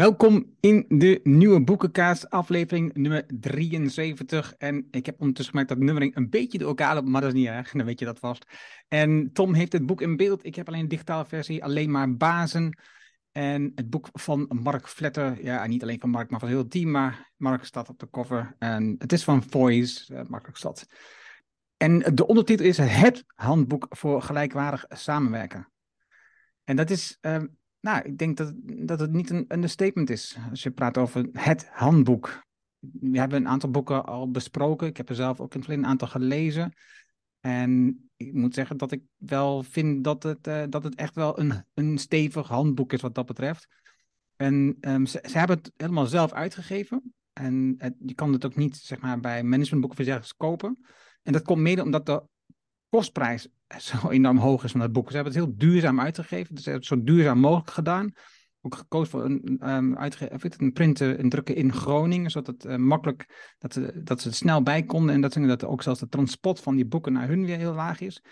Welkom in de nieuwe boekenkaas, aflevering nummer 73. En ik heb ondertussen gemaakt dat nummering een beetje door elkaar loopt, maar dat is niet erg, dan weet je dat vast. En Tom heeft het boek in beeld. Ik heb alleen een digitale versie, alleen maar bazen. En het boek van Mark Vletter, ja, niet alleen van Mark, maar van heel het team, maar Mark staat op de cover. En het is van Voice, uh, makkelijk stad. En de ondertitel is Het Handboek voor Gelijkwaardig Samenwerken. En dat is uh, nou, ik denk dat, dat het niet een understatement is als je praat over het handboek. We hebben een aantal boeken al besproken. Ik heb er zelf ook een aantal gelezen. En ik moet zeggen dat ik wel vind dat het, uh, dat het echt wel een, een stevig handboek is wat dat betreft. En um, ze, hebben het helemaal zelf uitgegeven. En je kan het ook niet zeg maar, bij managementboeken kopen. En dat komt mede omdat de kostprijs zo enorm hoog is van dat boek. Ze hebben het heel duurzaam uitgegeven. Dus ze hebben het zo duurzaam mogelijk gedaan. Ook gekozen voor een, um, een printen en drukken in Groningen, zodat het uh, makkelijk, dat ze, dat ze er snel bij konden. En dat, ze, dat ook zelfs de transport van die boeken naar hun weer heel laag is.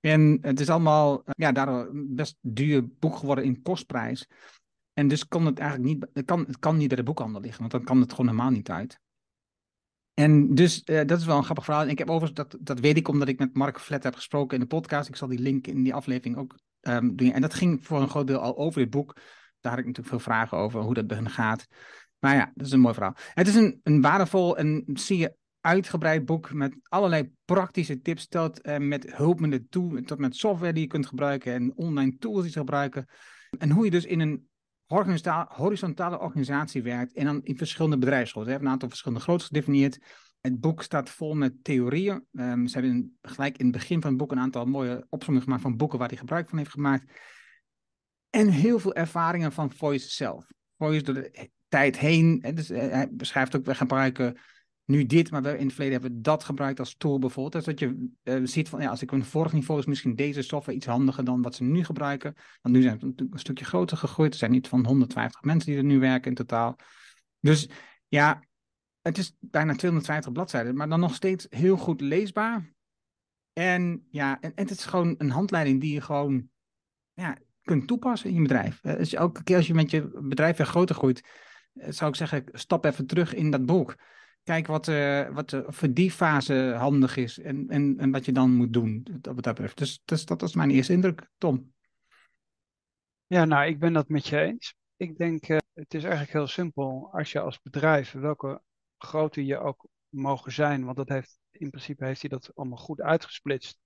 En het is allemaal, uh, ja, daardoor een best duur boek geworden in kostprijs. En dus kan het eigenlijk niet, het kan, het kan niet bij de boekhandel liggen, want dan kan het gewoon helemaal niet uit. En dus uh, dat is wel een grappig verhaal. En ik heb overigens, dat, dat weet ik omdat ik met Mark Flet heb gesproken in de podcast. Ik zal die link in die aflevering ook um, doen. En dat ging voor een groot deel al over dit boek. Daar had ik natuurlijk veel vragen over, hoe dat bij gaat. Maar ja, dat is een mooi verhaal. Het is een, een waardevol en zie uitgebreid boek met allerlei praktische tips. Stelt uh, met hulpmiddelen toe, tot met software die je kunt gebruiken en online tools die je gebruiken. En hoe je dus in een horizontale organisatie werkt en dan in verschillende bedrijfsgroten. Ze hebben een aantal verschillende groottes gedefinieerd. Het boek staat vol met theorieën. Um, ze hebben gelijk in het begin van het boek een aantal mooie opzommingen gemaakt van boeken waar hij gebruik van heeft gemaakt. En heel veel ervaringen van Voice zelf. Voice door de tijd heen. Dus, uh, hij beschrijft ook, we gebruiken nu dit, maar we in het verleden hebben we dat gebruikt als tool bijvoorbeeld. Dus dat je uh, ziet van, ja, als ik een vorig niveau is misschien deze software iets handiger dan wat ze nu gebruiken. Want nu zijn we een stukje groter gegroeid. Er zijn niet van 150 mensen die er nu werken in totaal. Dus ja, het is bijna 250 bladzijden, maar dan nog steeds heel goed leesbaar. En ja, en, en het is gewoon een handleiding die je gewoon ja, kunt toepassen in je bedrijf. Dus elke keer als je met je bedrijf weer groter groeit, eh, zou ik zeggen, stap even terug in dat boek kijk wat, uh, wat uh, voor die fase handig is en, en, en wat je dan moet doen, wat dat betreft. Dus, dus dat is mijn eerste indruk, Tom. Ja, nou, ik ben dat met je eens. Ik denk, uh, het is eigenlijk heel simpel. Als je als bedrijf, welke grootte je ook mogen zijn, want dat heeft, in principe heeft hij dat allemaal goed uitgesplitst,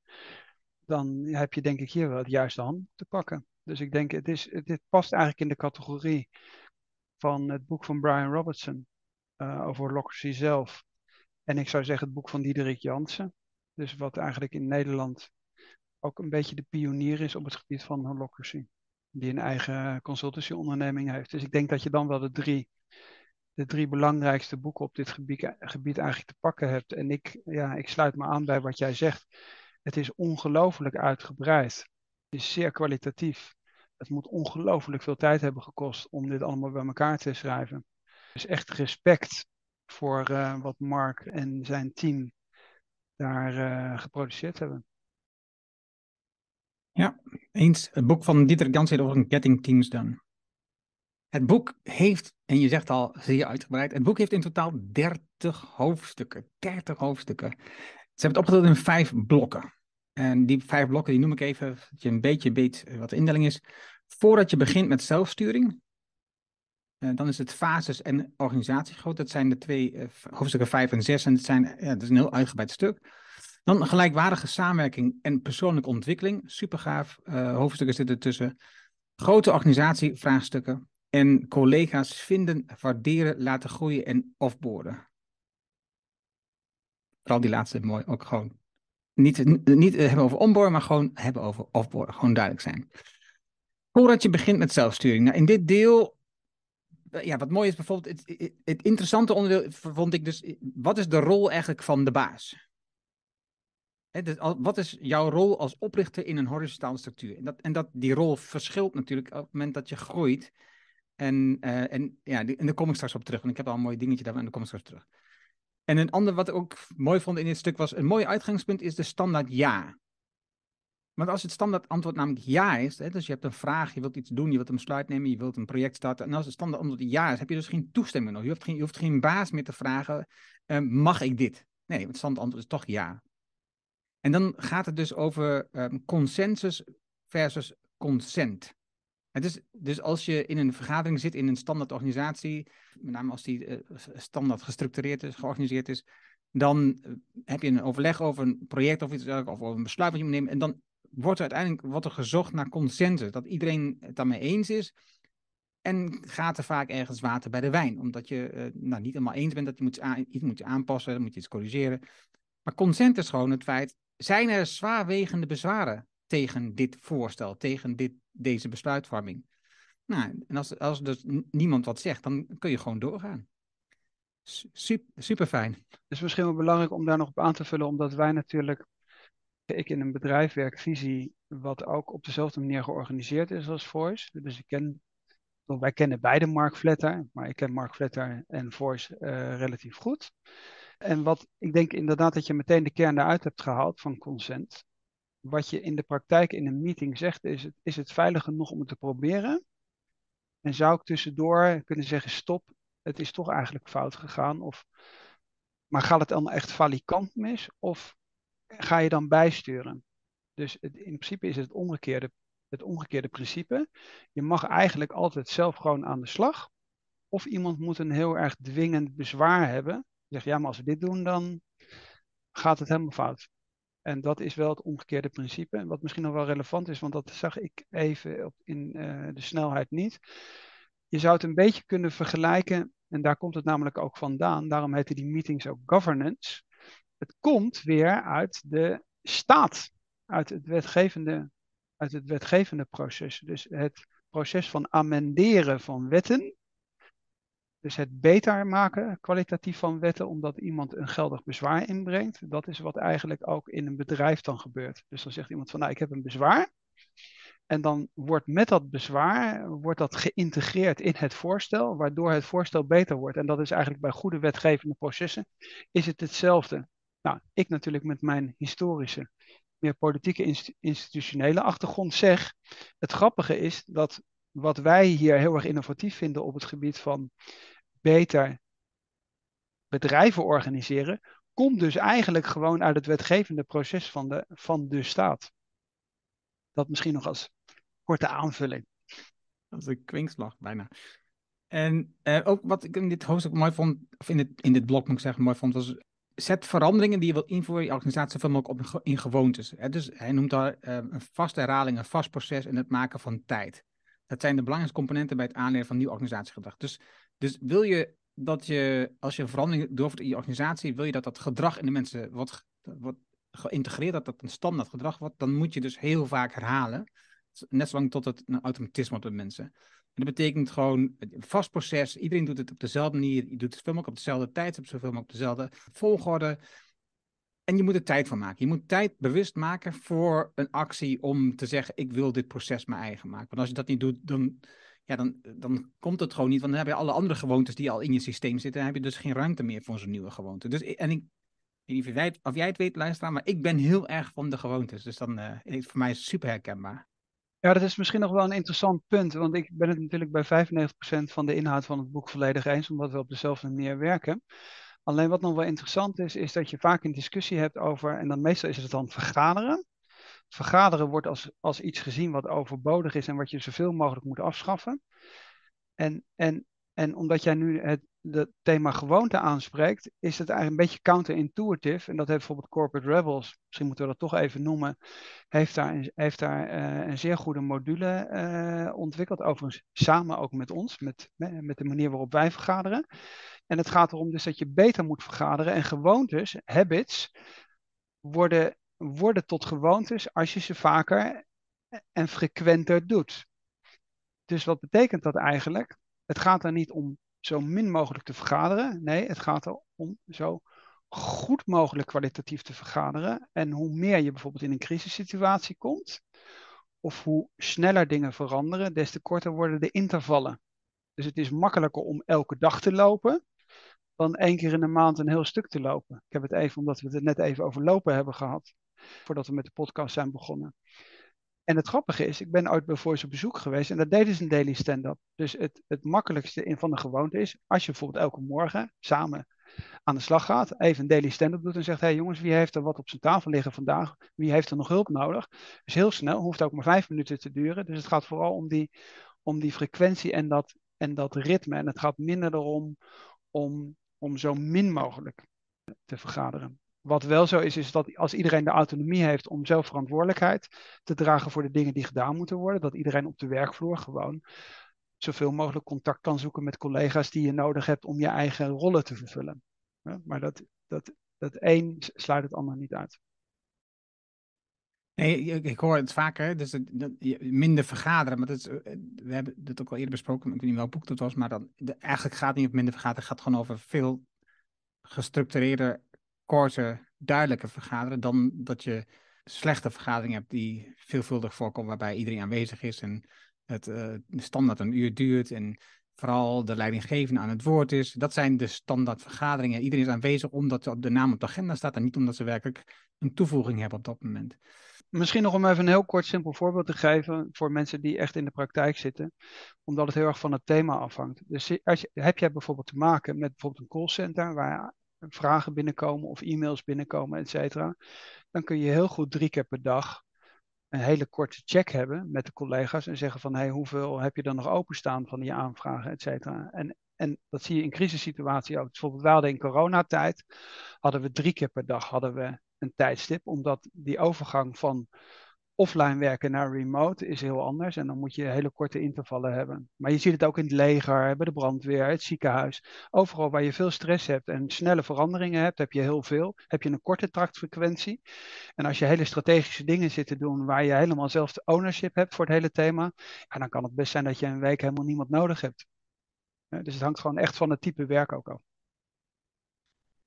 dan heb je denk ik hier wel het juiste hand te pakken. Dus ik denk, het is, dit past eigenlijk in de categorie van het boek van Brian Robertson uh, over Holocracy zelf. En ik zou zeggen het boek van Diederik Jansen. Dus wat eigenlijk in Nederland ook een beetje de pionier is op het gebied van holocracy. Die een eigen consultancyonderneming heeft. Dus ik denk dat je dan wel de drie, de drie belangrijkste boeken op dit gebied, gebied eigenlijk te pakken hebt. En ik, ja, ik sluit me aan bij wat jij zegt. Het is ongelooflijk uitgebreid. Het is zeer kwalitatief. Het moet ongelooflijk veel tijd hebben gekost om dit allemaal bij elkaar te schrijven. Dus echt respect voor uh, wat Mark en zijn team daar uh, geproduceerd hebben. Ja, eens. Het boek van Dieter Gans over Getting Teams Done. Het boek heeft, en je zegt al zeer uitgebreid, het boek heeft in totaal 30 hoofdstukken. 30 hoofdstukken. Ze hebben het opgedeeld in vijf blokken. En die vijf blokken die noem ik even, dat je een beetje weet wat de indeling is. Voordat je begint met zelfsturing, dan is het fases en organisatiegroot. Dat zijn de twee uh, hoofdstukken 5 en 6. En het zijn, ja, dat is een heel uitgebreid stuk. Dan gelijkwaardige samenwerking en persoonlijke ontwikkeling. Supergaaf. Uh, hoofdstukken zitten tussen. Grote organisatievraagstukken. En collega's vinden, waarderen, laten groeien en offboarden. Vooral die laatste mooi. Ook gewoon niet, niet hebben over onboard, maar gewoon hebben over offboarden. Gewoon duidelijk zijn. Voordat je begint met zelfsturing. Nou, in dit deel ja, wat mooi is bijvoorbeeld, het, het, interessante onderdeel vond ik dus, wat is de rol eigenlijk van de baas? dus wat is jouw rol als oprichter in een horizontale structuur? En, dat, en dat, die rol verschilt natuurlijk op het moment dat je groeit. En, uh, en ja, en daar kom ik straks op terug. En ik heb al een mooi dingetje daar, en daar kom ik straks terug. En een ander wat ik ook mooi vond in dit stuk was, een mooi uitgangspunt is de standaard ja. Want als het standaard antwoord namelijk ja is, hè, dus je hebt een vraag, je wilt iets doen, je wilt een besluit nemen, je wilt een project starten, en als het standaard antwoord ja is, heb je dus geen toestemming nodig. Je hoeft geen, je hoeft geen baas meer te vragen, uh, mag ik dit? Nee, het standaard antwoord is toch ja. En dan gaat het dus over um, consensus versus consent. Dus, als je in een vergadering zit in een standaard organisatie, met name als die uh, standaard gestructureerd is, georganiseerd is, dan uh, heb je een overleg over een project of iets of over een besluit wat je moet nemen. En dan wordt er uiteindelijk er gezocht naar consensus, dat iedereen het daarmee eens is. En gaat er vaak ergens water bij de wijn, omdat je uh, nou, niet helemaal eens bent dat je moet iets moet aanpassen, dan moet je iets corrigeren. Maar consent is gewoon het feit, zijn er zwaarwegende bezwaren tegen dit voorstel, tegen dit, deze besluitvorming? Nou, en als, als dus niemand wat zegt, dan kun je gewoon doorgaan. Super, super fijn. Het is misschien wel belangrijk om daar nog op aan te vullen, omdat wij natuurlijk, ik in een bedrijf werk, visie, wat ook op dezelfde manier georganiseerd is als Voice. Dus ik ken, wij kennen beide Mark Vletter, maar ik ken Mark Vletter en Voice uh, relatief goed. En wat ik denk inderdaad dat je meteen de kern eruit hebt gehaald van consent. Wat je in de praktijk in een meeting zegt, is het, is het veilig genoeg om het te proberen? En zou ik tussendoor kunnen zeggen, stop, het is toch eigenlijk fout gegaan? Of, maar gaat het dan echt valikant mis? Of ga je dan bijsturen? Dus het, in principe is het omgekeerde, het omgekeerde principe. Je mag eigenlijk altijd zelf gewoon aan de slag. Of iemand moet een heel erg dwingend bezwaar hebben zegt, ja, maar als we dit doen, dan gaat het helemaal fout. En dat is wel het omgekeerde principe. Wat misschien nog wel relevant is, want dat zag ik even op, in uh, de snelheid niet. Je zou het een beetje kunnen vergelijken, en daar komt het namelijk ook vandaan, daarom heten die meetings ook governance. Het komt weer uit de staat, uit het wetgevende, uit het wetgevende proces. Dus het proces van amenderen van wetten dus het beter maken kwalitatief van wetten, omdat iemand een geldig bezwaar inbrengt, dat is wat eigenlijk ook in een bedrijf dan gebeurt. Dus dan zegt iemand van, nou, ik heb een bezwaar. En dan wordt met dat bezwaar wordt dat geïntegreerd in het voorstel, waardoor het voorstel beter wordt. En dat is eigenlijk bij goede wetgevende processen, is het hetzelfde. Nou, ik natuurlijk met mijn historische, meer politieke institutionele achtergrond zeg, het grappige is dat wat wij hier heel erg innovatief vinden op het gebied van beter bedrijven organiseren, komt dus eigenlijk gewoon uit het wetgevende proces van de, van de staat. Dat misschien nog als korte aanvulling. Dat is een kwinkslag bijna. En uh, ook wat ik in dit hoofdstuk mooi vond, of in dit, in dit blok moet ik zeggen mooi vond, was zet veranderingen die je wilt invoeren in je organisatie zoveel mogelijk op in gewoontes. Hè? Dus hij noemt daar uh, een vaste herhaling, een vast proces en het maken van tijd. Dat zijn de belangrijkste componenten bij het aanleren van nieuw organisatiegedrag. Dus dus wil je dat je, als je een verandering doorvoert in je organisatie, wil je dat dat gedrag in de mensen wordt, wordt geïntegreerd, dat dat een standaard gedrag wordt, dan moet je dus heel vaak herhalen. Net zolang tot het een automatisme wordt bij mensen. En dat betekent gewoon vast proces. Iedereen doet het op dezelfde manier. Je doet het zoveel mogelijk op dezelfde tijd, op zoveel mogelijk op dezelfde volgorde. En je moet er tijd van maken. Je moet tijd bewust maken voor een actie om te zeggen: ik wil dit proces mijn eigen maken. Want als je dat niet doet, dan ja, dan, dan komt het gewoon niet. Want dan heb je alle andere gewoontes die al in je systeem zitten. Dan heb je dus geen ruimte meer voor zo'n nieuwe gewoonte. Dus, en ik, weet niet of jij het weet, luisteraar, maar ik ben heel erg van de gewoontes. Dus dan uh, voor mij is het super herkenbaar. Ja, dat is misschien nog wel een interessant punt. Want ik ben het natuurlijk bij 95% van de inhoud van het boek volledig eens, omdat we op dezelfde manier werken. Alleen wat nog wel interessant is, is dat je vaak een discussie hebt over, en dan meestal is het dan vergaderen vergaderen wordt als, als iets gezien wat overbodig is en wat je zoveel mogelijk moet afschaffen. En, en, en omdat jij nu het, het thema gewoonte aanspreekt, is het eigenlijk een beetje counterintuitive. En dat heeft bijvoorbeeld Corporate Rebels, misschien moeten we dat toch even noemen, heeft daar, heeft daar uh, een zeer goede module uh, ontwikkeld. Overigens samen ook met ons, met, met de manier waarop wij vergaderen. En het gaat erom dus dat je beter moet vergaderen. En gewoontes, habits, worden worden tot gewoontes als je ze vaker en frequenter doet. Dus wat betekent dat eigenlijk? Het gaat er niet om zo min mogelijk te vergaderen. Nee, het gaat er om zo goed mogelijk kwalitatief te vergaderen. En hoe meer je bijvoorbeeld in een crisissituatie komt, of hoe sneller dingen veranderen, des te korter worden de intervallen. Dus het is makkelijker om elke dag te lopen, dan één keer in de maand een heel stuk te lopen. Ik heb het even, omdat we het net even over lopen hebben gehad voordat we met de podcast zijn begonnen. En het grappige is, ik ben ooit bij Voice op bezoek geweest en daar deden ze een daily stand-up. Dus het, het makkelijkste in van de gewoonte is, als je bijvoorbeeld elke morgen samen aan de slag gaat, even een daily stand-up doet en zegt, hé hey jongens, wie heeft er wat op zijn tafel liggen vandaag? Wie heeft er nog hulp nodig? Dus heel snel, hoeft ook maar vijf minuten te duren. Dus het gaat vooral om die, om die frequentie en dat, en dat ritme. En het gaat minder erom om, om zo min mogelijk te vergaderen. Wat wel zo is, is dat als iedereen de autonomie heeft om zelf verantwoordelijkheid te dragen voor de dingen die gedaan moeten worden, dat iedereen op de werkvloer gewoon zoveel mogelijk contact kan zoeken met collega's die je nodig hebt om je eigen rollen te vervullen. Maar dat, dat, dat een sluit het ander niet uit. Nee, ik hoor het vaker, dus dat, minder vergaderen. Maar dat eh, we hebben het ook al eerder besproken, ik weet niet welk boek dat was, maar dan, eigenlijk gaat het niet om minder vergaderen, het gaat gewoon over veel gestructureerde, korte, duidelijke vergaderen dan dat je slechte vergaderingen hebt die veelvuldig voorkomen, waarbij iedereen aanwezig is en het uh, standaard een uur duurt en vooral de leidinggevende aan het woord is. Dat zijn de standaard vergaderingen. Iedereen is aanwezig omdat op de naam op de agenda staat en niet omdat ze werkelijk een toevoeging hebben op dat moment. Misschien nog om even een heel kort simpel voorbeeld te geven voor mensen die echt in de praktijk zitten, omdat het heel erg van het thema afhangt. Dus als heb jij bijvoorbeeld te maken met bijvoorbeeld een callcenter waar vragen binnenkomen of e-mails binnenkomen, et cetera, dan kun je heel goed drie keer per dag een hele korte check hebben met de collega's en zeggen van hey, hoeveel heb je dan nog openstaan van die aanvragen, et cetera. En, en dat zie je in crisissituaties ook. bijvoorbeeld, we hadden in coronatijd, hadden we drie keer per dag hadden we een tijdstip, omdat die overgang van offline werken naar remote is heel anders. En dan moet je hele korte intervallen hebben. Maar je ziet het ook in het leger, bij de brandweer, het ziekenhuis. Overal waar je veel stress hebt en snelle veranderingen hebt, heb je heel veel. Heb je een korte traktfrequentie. En als je hele strategische dingen zit te doen waar je helemaal zelf de ownership hebt voor het hele thema, ja, dan kan het best zijn dat je een week helemaal niemand nodig hebt. Dus het hangt gewoon echt van het type werk ook af.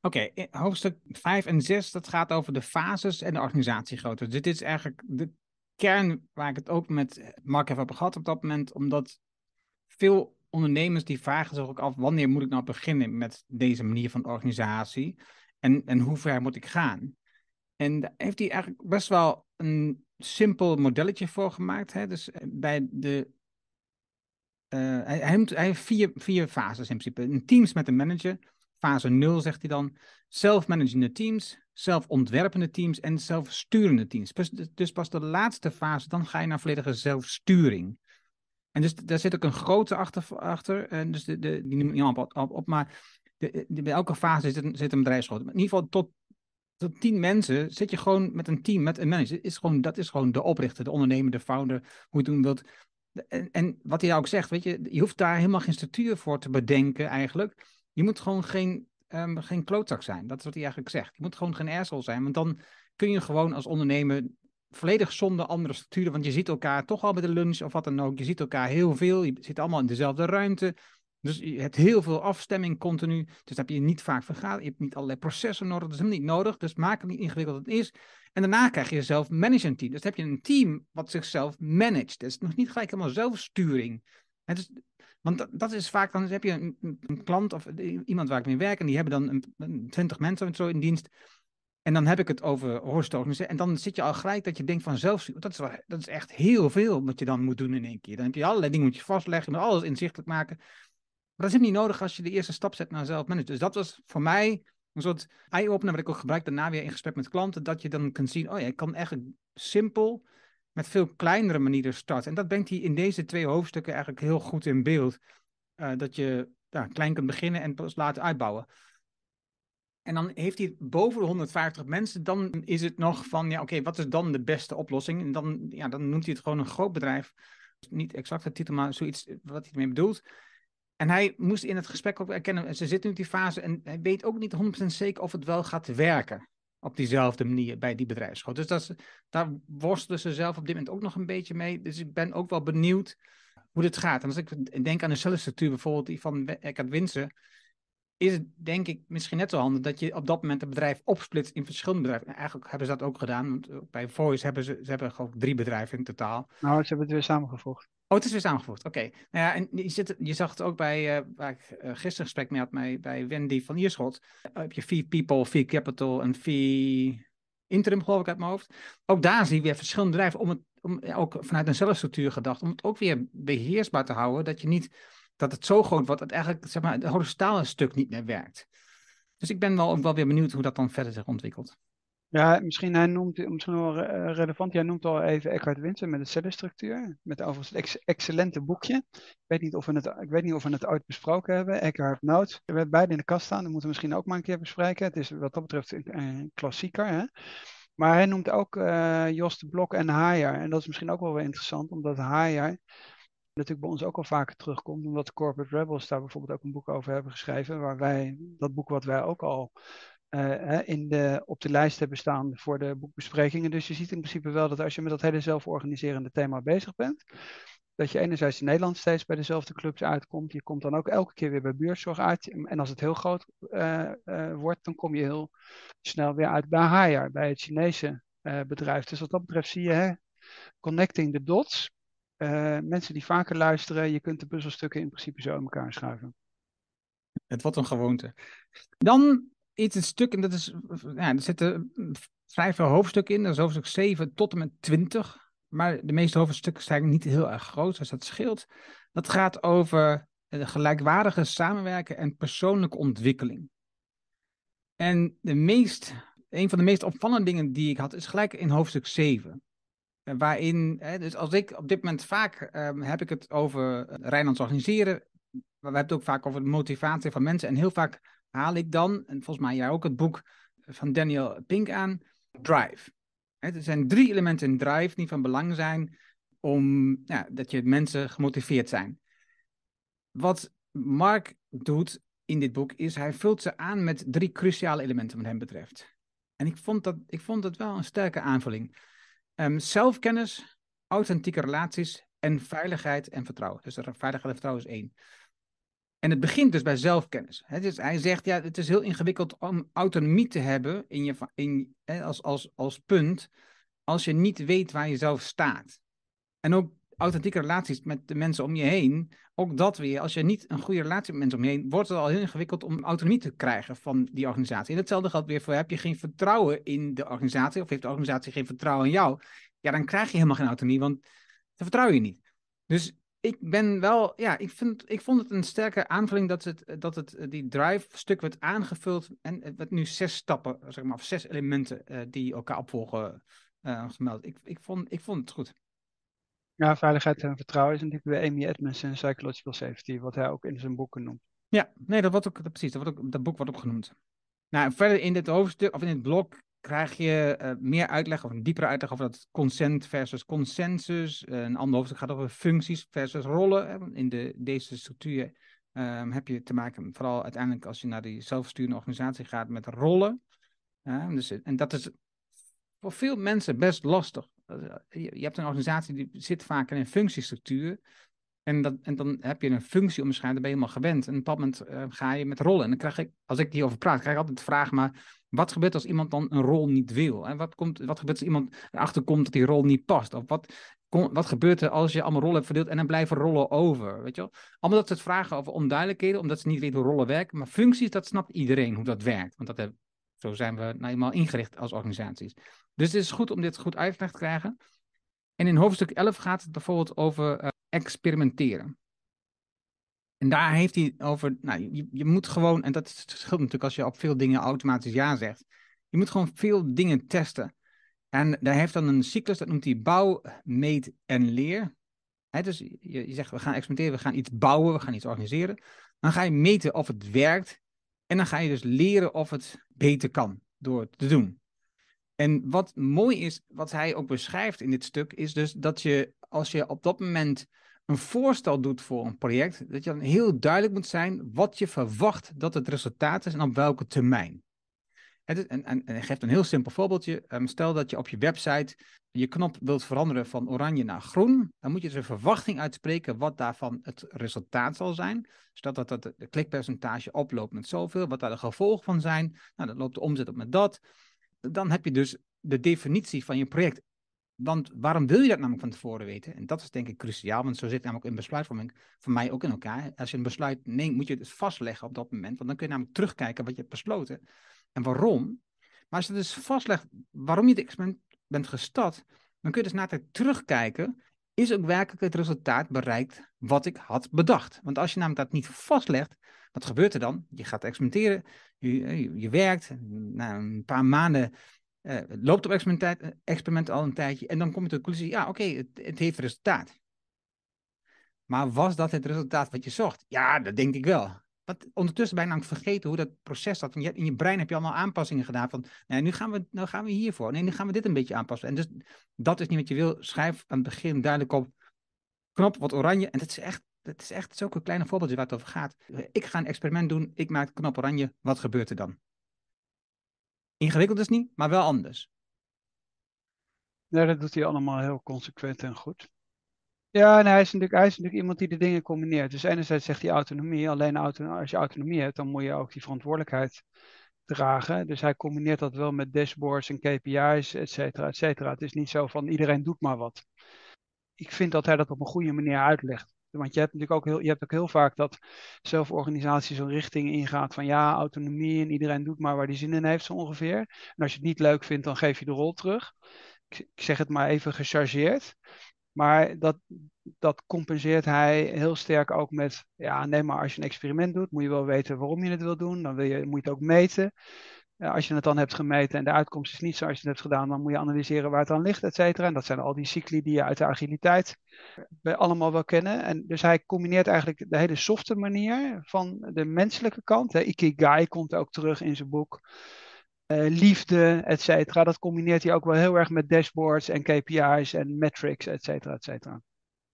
Oké, hoofdstuk 5 en 6, dat gaat over de fases en de organisatiegrootte. Dus dit is eigenlijk de kern waar ik het ook met Mark heb over gehad op dat moment, omdat veel ondernemers die vragen zich ook af, wanneer moet ik nou beginnen met deze manier van organisatie en, en hoe ver moet ik gaan? En daar heeft hij eigenlijk best wel een simpel modelletje voor gemaakt. Hè? Dus eh, bij de uh, hij, hij, hij, heeft vier, vier fases in principe. Een teams met een manager, Fase 0 zegt hij dan, zelfmanagende teams, zelfontwerpende teams en zelfsturende teams. Dus, pas de laatste fase, dan ga je naar volledige zelfsturing. En dus daar zit ook een grote achter, achter en dus de, de, die noem ik niet op, op, maar de, bij elke fase zit, zit een. In ieder geval tot, tot tien mensen zit je gewoon met een team, met een manager. Is gewoon, dat is gewoon de oprichter, de ondernemer, de founder, hoe je het doen wilt. En, en wat hij ook zegt, weet je, je hoeft daar helemaal geen structuur voor te bedenken eigenlijk. Je moet gewoon geen, um, geen klootzak zijn. Dat is wat hij eigenlijk zegt. Je moet gewoon geen asshole zijn. Want dan kun je gewoon als ondernemer volledig zonder andere structuren. Want je ziet elkaar toch al bij de lunch of wat dan ook. Je ziet elkaar heel veel. Je zit allemaal in dezelfde ruimte. Dus je hebt heel veel afstemming continu. Dus dan heb je niet vaak vergaderd. Je hebt niet allerlei processen nodig. Dat is helemaal niet nodig. Dus maak het niet ingewikkeld het is. En daarna krijg je zelf management team. Dus heb je een team wat zichzelf managt. Dat is nog niet gelijk helemaal zelfsturing. En dus want dat, dat, is vaak, dan heb je een, een, klant of iemand waar ik mee werk en die hebben dan een, twintig mensen zo in dienst. En dan heb ik het over hoorstoten. En dan zit je al gelijk dat je denkt van zelfs, dat is, dat is echt heel veel wat je dan moet doen in één keer. Dan heb je allerlei dingen moet je vastleggen, je moet alles inzichtelijk maken. Maar dat is niet nodig als je de eerste stap zet naar zelfmanagement. Dus dat was voor mij een soort eye-opener wat ik ook gebruik daarna weer in gesprek met klanten. Dat je dan kunt zien, oh ja, ik kan eigenlijk simpel met veel kleinere manieren starten. En dat brengt hij in deze twee hoofdstukken eigenlijk heel goed in beeld. Uh, dat je klein kunt beginnen en pas laten uitbouwen. En dan heeft hij boven de 150 mensen, dan is het nog van, ja oké, wat is dan de beste oplossing? En dan, ja, dan noemt hij het gewoon een groot bedrijf. Niet exact de titel, maar zoiets wat hij ermee bedoelt. En hij moest in het gesprek ook erkennen, ze zitten nu in die fase en hij weet ook niet 100% zeker of het wel gaat werken op diezelfde manier bij die bedrijfsschool. Dus dat daar worstelen ze zelf op dit moment ook nog een beetje mee. Dus ik ben ook wel benieuwd hoe dit gaat. En als ik denk aan de cellenstructuur bijvoorbeeld die van Eckhart Winsen, is het denk ik misschien net zo handig dat je op dat moment het bedrijf opsplitst in verschillende bedrijven. eigenlijk hebben ze dat ook gedaan, want bij Voice hebben ze, ze hebben gewoon drie bedrijven in totaal. Nou, ze hebben het weer samengevoegd. Oh, het is weer samengevoegd. Oké. Nou ja, en je, zit, je zag het ook bij, uh, waar ik uh, gisteren gesprek mee had bij, bij Wendy van Ierschot. Uh, heb je Fee People, Fee Capital en Fee interim geloof ik uit mijn hoofd. Ook daar zie je weer verschillende drijven om het, om, ook vanuit een zelfstructuur gedacht, om het ook weer beheersbaar te houden, dat je niet, dat het zo groot wordt dat eigenlijk zeg maar, het horizontale stuk niet meer werkt. Dus ik ben wel ook wel weer benieuwd hoe dat dan verder zich ontwikkelt. Ja, misschien hij noemt, misschien wel eh, relevant, jij noemt al even Eckhart Winter met de cellenstructuur, met overigens het ex excellente boekje. Ik weet, niet of we het, ik weet niet of we het ooit besproken hebben, Eckhart Notes. We hebben beide in de kast staan, dat moeten we misschien ook maar een keer bespreken. Het is wat dat betreft een, klassieker. Hè? Maar hij noemt ook uh, Jos de Blok en Haier. En dat is misschien ook wel weer interessant, omdat Haier natuurlijk bij ons ook al vaker terugkomt, omdat Corporate Rebels daar bijvoorbeeld ook een boek over hebben geschreven, waar wij, dat boek wat wij ook al uh, in de, op de lijst hebben staan voor de boekbesprekingen. Dus je ziet in principe wel dat als je met dat hele zelforganiserende thema bezig bent, dat je enerzijds in Nederland steeds bij dezelfde clubs uitkomt. Je komt dan ook elke keer weer bij buurtzorg uit. En als het heel groot uh, uh, wordt, dan kom je heel snel weer uit bij Haier, bij het Chinese bedrijf. Dus wat dat betreft zie je, hè, connecting the dots. Mensen die vaker luisteren, je kunt de puzzelstukken in principe zo in elkaar schuiven. Het wordt een gewoonte. Dan iets een stuk, en dat is, ja, er zitten vrij veel hoofdstukken in. Dat is hoofdstuk 7 tot en met 20. Maar de meeste hoofdstukken zijn niet heel erg groot, dus dat scheelt. Dat gaat over de gelijkwaardige samenwerken en persoonlijke ontwikkeling. En de meest, een van de meest opvallende dingen die ik had, is gelijk in hoofdstuk 7. Waarin, hè, dus als ik op dit moment vaak um, heb ik het over Rijnlands organiseren. Maar we hebben het ook vaak over de motivatie van mensen. En heel vaak haal ik dan, en volgens mij jij ook het boek van Daniel Pink aan, Drive. er zijn drie elementen in Drive die van belang zijn om ja, dat je mensen gemotiveerd zijn. Wat Mark doet in dit boek is hij vult ze aan met drie cruciale elementen wat hem betreft. En ik vond dat, ik vond dat wel een sterke aanvulling. Um, zelfkennis, authentieke relaties en veiligheid en vertrouwen. Dus veiligheid en vertrouwen is één. En het begint dus bij zelfkennis. Hij zegt, ja, het is heel ingewikkeld om autonomie te hebben in je, in, als, als, als punt, als je niet weet waar je zelf staat. En ook authentieke relaties met de mensen om je heen, ook dat weer, als je niet een goede relatie met mensen om je heen, wordt het al heel ingewikkeld om autonomie te krijgen van die organisatie. En hetzelfde geldt weer voor, heb je geen vertrouwen in de organisatie, of heeft de organisatie geen vertrouwen in jou, ja, dan krijg je helemaal geen autonomie, want dan vertrouw je niet. Dus ik ben wel, ja, ik, vind, ik vond het een sterke aanvulling dat het, dat het eh, die drive-stuk werd aangevuld en werd nu zes stappen, zeg maar, of zes elementen uh, die elkaar opvolgen uh, gemeld. Ik, ik, vond, ik vond het goed. Ja, veiligheid en vertrouwen is natuurlijk bij Amy Edmonds en Psychological Safety, wat hij ook in zijn boeken noemt. Ja, nee, dat wordt ook, dat, precies, dat, wordt ook, dat boek wordt ook. Nou, verder in dit hoofdstuk, of in dit blok, krijg je uh, meer uitleg of een diepere uitleg over dat consent versus consensus. Uh, een ander hoofdstuk gaat over functies versus rollen. In de, deze structuur um, heb je te maken, vooral uiteindelijk als je naar die zelfsturende organisatie gaat, met rollen. Uh, dus, en dat is voor veel mensen best lastig. Je, je hebt een organisatie die zit vaak in een functiestructuur. En, dat, en dan heb je een functie onderscheiden, ben je helemaal gewend. En op bepaald moment ga je met rollen. En dan krijg ik, als ik hierover praat, krijg ik altijd de vraag, maar wat gebeurt als iemand dan een rol niet wil? En wat, komt, wat gebeurt als iemand erachter komt dat die rol niet past? Of wat, wat gebeurt er als je allemaal rollen hebt verdeeld en dan blijven rollen over? Weet je wel? Allemaal dat soort vragen over onduidelijkheden, omdat ze niet weten hoe rollen werken. Maar functies, dat snapt iedereen hoe dat werkt. Want dat, zo zijn we nou eenmaal ingericht als organisaties. Dus het is goed om dit goed uitgelegd te krijgen. En in hoofdstuk 11 gaat het bijvoorbeeld over uh, experimenteren. En daar heeft hij over, nou, je, je moet gewoon, en dat scheelt natuurlijk als je op veel dingen automatisch ja zegt. Je moet gewoon veel dingen testen. En daar heeft dan een cyclus, dat noemt hij bouw, meet en leer. dus je, je zegt, we gaan experimenteren, we gaan iets bouwen, we gaan iets organiseren. Dan ga je meten of het werkt. En dan ga je dus leren of het beter kan door het te doen. En wat mooi is, wat hij ook beschrijft in dit stuk, is dus dat je, als je op dat moment een voorstel doet voor een project, dat je dan heel duidelijk moet zijn wat je verwacht dat het resultaat is en op welke termijn. En, en, en hij geeft een heel simpel voorbeeldje. Um, stel dat je op je website je knop wilt veranderen van oranje naar groen. Dan moet je dus een verwachting uitspreken wat daarvan het resultaat zal zijn. Stel dat, dat de klikpercentage oploopt met zoveel, wat daar de gevolgen van zijn. Nou, dan loopt de omzet op met dat. Dan heb je dus de definitie van je project want waarom wil je dat namelijk van tevoren weten? En dat is denk ik cruciaal, want zo zit namelijk in besluitvorming voor mij ook in elkaar. Als je een besluit neemt, moet je het vastleggen op dat moment, want dan kun je namelijk terugkijken wat je hebt besloten. En waarom? Maar als je dus vastlegt waarom je het experiment bent gestart, dan kun je dus na terugkijken, is ook werkelijk het resultaat bereikt wat ik had bedacht. Want als je namelijk dat niet vastlegt, wat gebeurt er dan? Je gaat experimenteren, je, je, werkt, na een paar maanden uh, loopt op experiment, experiment al een tijdje en dan kom je tot de conclusie, ja oké, het, het heeft resultaat. Maar was dat het resultaat wat je zocht? Ja, dat denk ik wel. Want ondertussen ben je namelijk vergeten hoe dat proces zat. In je brein heb je allemaal aanpassingen gedaan van, nee, nu gaan we, nou gaan we hiervoor. Nee, nu gaan we dit een beetje aanpassen. En dus dat is niet wat je wil. Schrijf aan het begin duidelijk op, knop wat oranje. En dat is echt, dat is echt zulke kleine voorbeeldje waar het over gaat. Ik ga een experiment doen, ik maak knop oranje, wat gebeurt er dan? Ingewikkeld is niet, maar wel anders. Ja, dat doet hij allemaal heel consequent en goed. Ja, en hij is, natuurlijk, hij is natuurlijk iemand die de dingen combineert. Dus enerzijds zegt hij autonomie, alleen als je autonomie hebt, dan moet je ook die verantwoordelijkheid dragen. Dus hij combineert dat wel met dashboards en KPI's, et cetera, et cetera. Het is niet zo van iedereen doet maar wat. Ik vind dat hij dat op een goede manier uitlegt. Want je hebt natuurlijk ook heel, je hebt ook heel vaak dat zelforganisatie zo'n richting ingaat van ja, autonomie en iedereen doet maar waar hij zin in heeft zo ongeveer. En als je het niet leuk vindt, dan geef je de rol terug. Ik, ik zeg het maar even gechargeerd. Maar dat, dat compenseert hij heel sterk ook met, ja, nee, maar als je een experiment doet, moet je wel weten waarom je het wil doen. Dan wil je, moet je het ook meten. als je het dan hebt gemeten en de uitkomst is niet zoals je het hebt gedaan, dan moet je analyseren waar het aan ligt, et cetera. En dat zijn al die cycli die je uit de agiliteit allemaal wel kennen. En dus hij combineert eigenlijk de hele softe manier van de menselijke kant. Ikigai komt ook terug in zijn boek. Eh, liefde, et cetera. Dat combineert hij ook wel heel erg met dashboards en KPI's en metrics, et cetera, et cetera.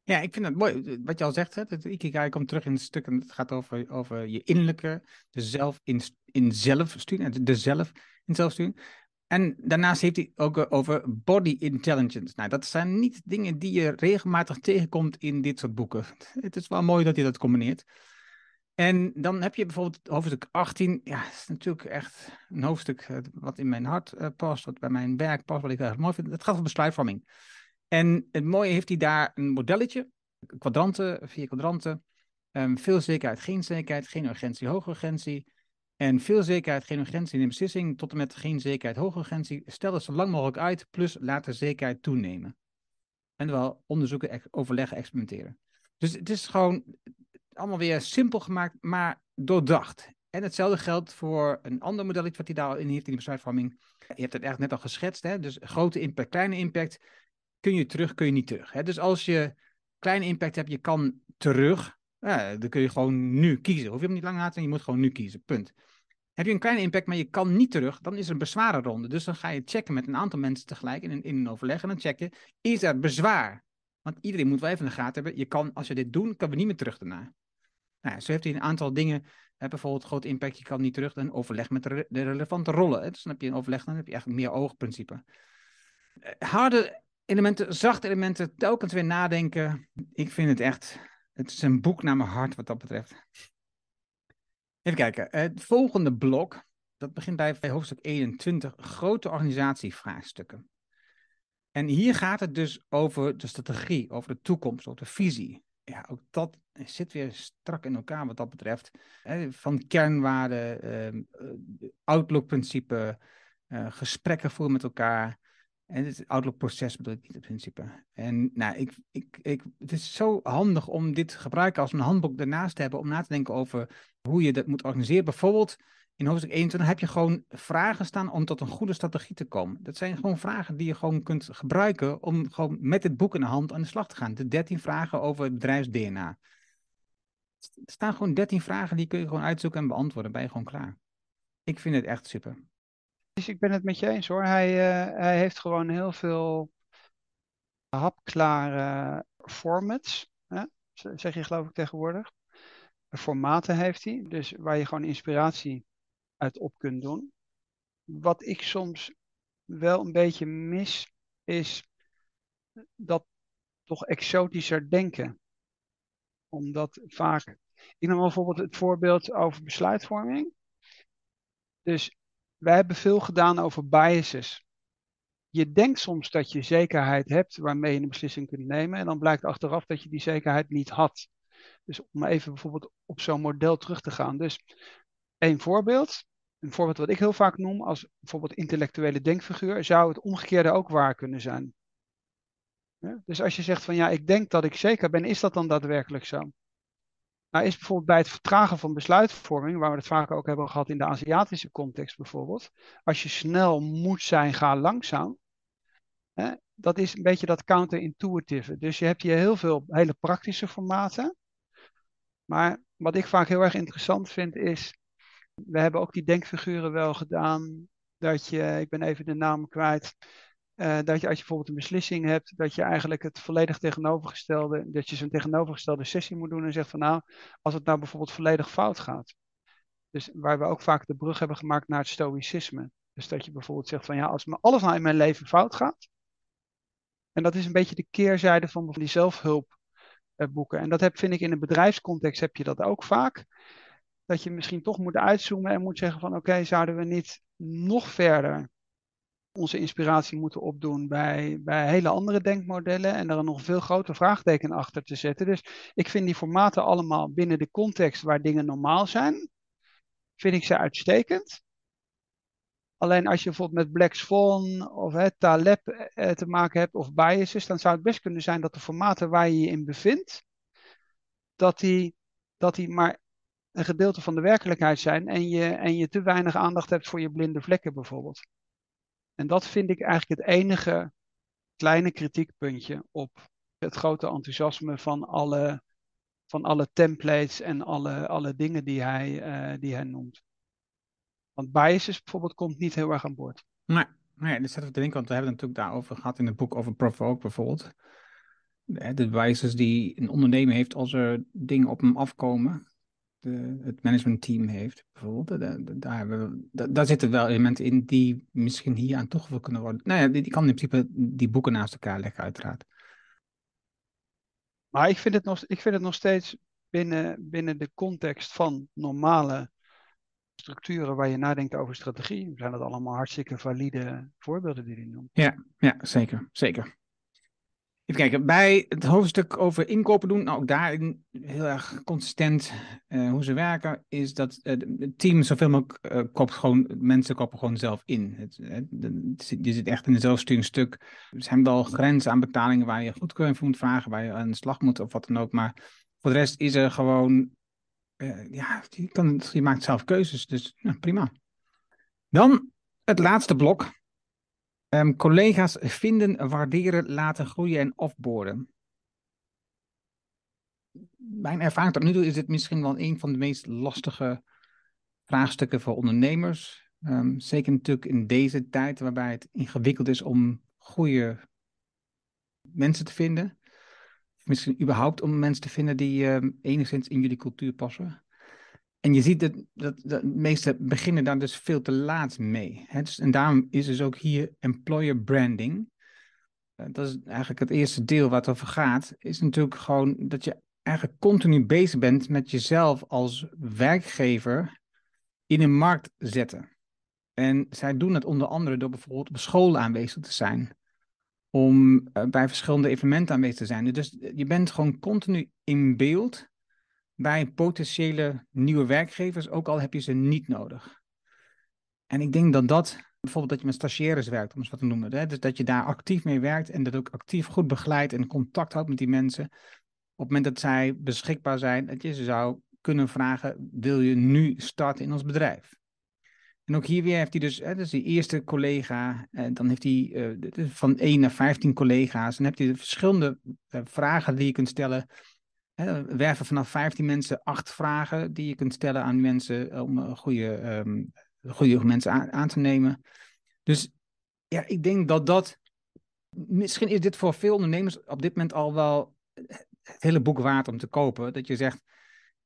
Ja, ik vind het mooi. Wat je al zegt, hè, Ikigai komt terug in het stuk en het gaat over, over je innerlijke, de zelf in, in zelfsturing, de zelf in zelfsturing. En daarnaast heeft hij ook over body intelligence. Nou, dat zijn niet dingen die je regelmatig tegenkomt in dit soort boeken. Het is wel mooi dat hij dat combineert. En dan heb je bijvoorbeeld hoofdstuk 18. Ja, dat is natuurlijk echt een hoofdstuk eh, wat in mijn hart uh, past, wat bij mijn werk past, wat ik erg mooi vind. Het gaat over besluitvorming. En het mooie heeft hij daar een modelletje, kwadranten, vier kwadranten. Um, veel zekerheid, geen zekerheid, geen urgentie, hoge urgentie. En veel zekerheid, geen urgentie in de beslissing, tot en met geen zekerheid, hoge urgentie. Stel het zo lang mogelijk uit, plus laat de zekerheid toenemen. En wel onderzoeken, overleggen, experimenteren. Dus het is gewoon allemaal weer simpel gemaakt, maar doordacht. En hetzelfde geldt voor een ander model wat hij daarin heeft in de besluitvorming. Je hebt het echt net al geschetst, hè? dus grote impact, kleine impact. Kun je terug, kun je niet terug. Hè? Dus als je kleine impact hebt, je kan terug, dan kun je gewoon nu kiezen. Hoef je hem niet lang laten, je moet gewoon nu kiezen, punt. Heb je een kleine impact, maar je kan niet terug, dan is er een bezwarenronde. Dus dan ga je checken met een aantal mensen tegelijk in een, in een overleg. En dan checken, is er bezwaar? Want iedereen moet wel even in de gaten hebben. Je kan, als je dit doet, kan we niet meer terug daarna. Nou, zo heeft hij een aantal dingen, hè, bijvoorbeeld groot impact, je kan niet terug, dan overleg met de, relevante rollen. Hè. Dus dan heb je een overleg, dan heb je eigenlijk meer oogprincipe. Eh, harde elementen, zachte elementen, telkens weer nadenken. Ik vind het echt, het is een boek naar mijn hart wat dat betreft. Even kijken, het volgende blok, dat begint bij hoofdstuk 21, grote organisatievraagstukken. En hier gaat het dus over de strategie, over de toekomst, over de visie ja, ook dat zit weer strak in elkaar wat dat betreft. van kernwaarden, ehm, uh, outlook-principe, uh, gesprekken voeren met elkaar. En het outlook-proces bedoel ik niet in principe. En nou, ik, ik, ik, het is zo handig om dit te gebruiken als een handboek daarnaast te hebben om na te denken over hoe je dat moet organiseren. Bijvoorbeeld in hoofdstuk 21 heb je gewoon vragen staan om tot een goede strategie te komen. Dat zijn gewoon vragen die je gewoon kunt gebruiken om gewoon met het boek in de hand aan de slag te gaan. De 13 vragen over het bedrijfs-DNA. Er staan gewoon 13 vragen die kun je gewoon uitzoeken en beantwoorden. Ben je gewoon klaar. Ik vind het echt super. Dus ik ben het met je eens hoor. Hij, uh, hij heeft gewoon heel veel hapklare formats. Hè? Zeg je geloof ik tegenwoordig. Formaten heeft hij. Dus waar je gewoon inspiratie uit op kunt doen. Wat ik soms wel een beetje mis, is dat toch exotischer denken. Omdat vaak. Ik neem bijvoorbeeld het voorbeeld over besluitvorming. Dus wij hebben veel gedaan over biases. Je denkt soms dat je zekerheid hebt waarmee je een beslissing kunt nemen. En dan blijkt achteraf dat je die zekerheid niet had. Dus om even bijvoorbeeld op zo'n model terug te gaan. Dus één voorbeeld. een voorbeeld wat ik heel vaak noem als bijvoorbeeld intellectuele denkfiguur, zou het omgekeerde ook waar kunnen zijn. Dus als je zegt van ja, ik denk dat ik zeker ben, is dat dan daadwerkelijk zo? Nou is bijvoorbeeld bij het vertragen van besluitvorming, waar we het vaak ook hebben gehad in de Aziatische context bijvoorbeeld, als je snel moet zijn, ga langzaam. Hè, dat is een beetje dat counterintuitive. Dus je hebt hier heel veel hele praktische formaten. Maar wat ik vaak heel erg interessant vind is, we hebben ook die denkfiguren wel gedaan, dat je, ik ben even de naam kwijt, uh, dat je als je bijvoorbeeld een beslissing hebt, dat je eigenlijk het volledig tegenovergestelde, dat je zo'n tegenovergestelde sessie moet doen en zegt van nou, als het nou bijvoorbeeld volledig fout gaat. Dus waar we ook vaak de brug hebben gemaakt naar het stoïcisme. Dus dat je bijvoorbeeld zegt van ja, als alles nou in mijn leven fout gaat, en dat is een beetje de keerzijde van die zelfhulpboeken. En dat heb, vind ik in een bedrijfscontext heb je dat ook vaak. Dat je misschien toch moet uitzoomen en moet zeggen van oké, zouden we niet nog verder onze inspiratie moeten opdoen bij, bij hele andere denkmodellen en er een nog veel groter vraagteken achter te zetten. Dus ik vind die formaten allemaal binnen de context waar dingen normaal zijn, vind ik ze uitstekend. Alleen als je bijvoorbeeld met Black Swan of hè, Taleb eh, te maken hebt of biases, dan zou het best kunnen zijn dat de formaten waar je je in bevindt, dat die, dat die maar een gedeelte van de werkelijkheid zijn en je, en je te weinig aandacht hebt voor je blinde vlekken bijvoorbeeld. En dat vind ik eigenlijk het enige kleine kritiekpuntje op het grote enthousiasme van alle, van alle templates en alle, alle dingen die hij, uh, die hij noemt. Want biases bijvoorbeeld komt niet heel erg aan boord. Nee, nee dat we te denken, want we hebben het natuurlijk daarover gehad in het boek over Provoke bijvoorbeeld. De biases die een ondernemer heeft als er dingen op hem afkomen de, het managementteam heeft, bijvoorbeeld. daar, hebben we, daar zitten wel elementen in die misschien hier aan toegevoegd kunnen worden. Nou ja, die, die, kan in principe die boeken naast elkaar leggen, uiteraard. Maar ik vind het nog, ik vind het nog steeds binnen, binnen de context van normale structuren waar je nadenkt over strategie, zijn dat allemaal hartstikke valide voorbeelden die hij noemt. Ja, ja zeker, zeker. Even kijken, bij het hoofdstuk over inkopen doen, nou ook daarin heel erg consistent uh, hoe ze werken, is dat het team zoveel mogelijk uh, koopt gewoon, mensen kopen gewoon zelf in. Het, je zit echt in een zelfsturenstuk. Er zijn wel grenzen aan betalingen waar je goedkeuring voor moet vragen, waar je aan de slag moet of wat dan ook. Maar voor de rest is er gewoon, ja, je, kan, maakt zelf keuzes, dus nou, prima. Dan het laatste blok, Um, collega's vinden, waarderen, laten groeien en offboarden. Mijn ervaring tot nu toe is dit misschien wel een van de meest lastige vraagstukken voor ondernemers. Um, zeker natuurlijk in deze tijd waarbij het ingewikkeld is om goede mensen te vinden. Misschien überhaupt om mensen te vinden die um, enigszins in jullie cultuur passen. En je ziet dat, dat, de meeste beginnen daar dus veel te laat mee. Hè? Dus, en daarom is dus ook hier employer branding. Uh, dat is eigenlijk het eerste deel wat over gaat. Is natuurlijk gewoon dat je eigenlijk continu bezig bent met jezelf als werkgever in een markt zetten. En zij doen het onder andere door bijvoorbeeld op scholen aanwezig te zijn. Om uh, bij verschillende evenementen aanwezig te zijn. Dus je bent gewoon continu in beeld bij potentiële nieuwe werkgevers, ook al heb je ze niet nodig. En ik denk dat dat, bijvoorbeeld dat je met stagiaires werkt, om eens wat te noemen, hè? dus dat je daar actief mee werkt en dat ook actief goed begeleidt en contact houdt met die mensen. Op het moment dat zij beschikbaar zijn, dat je ze zou kunnen vragen, wil je nu starten in ons bedrijf? En ook hier weer heeft hij dus, hè, dus die eerste collega, en eh, dan heeft hij uh, van 1 naar 15 collega's. En dan heb je verschillende uh, vragen die je kunt stellen we werven vanaf 15 mensen acht vragen die je kunt stellen aan mensen eh, om goede, um, goede mensen aan, aan, te nemen. Dus ja, ik denk dat dat. Misschien is dit voor veel ondernemers op dit moment al wel het hele boek waard om te kopen. Dat je zegt: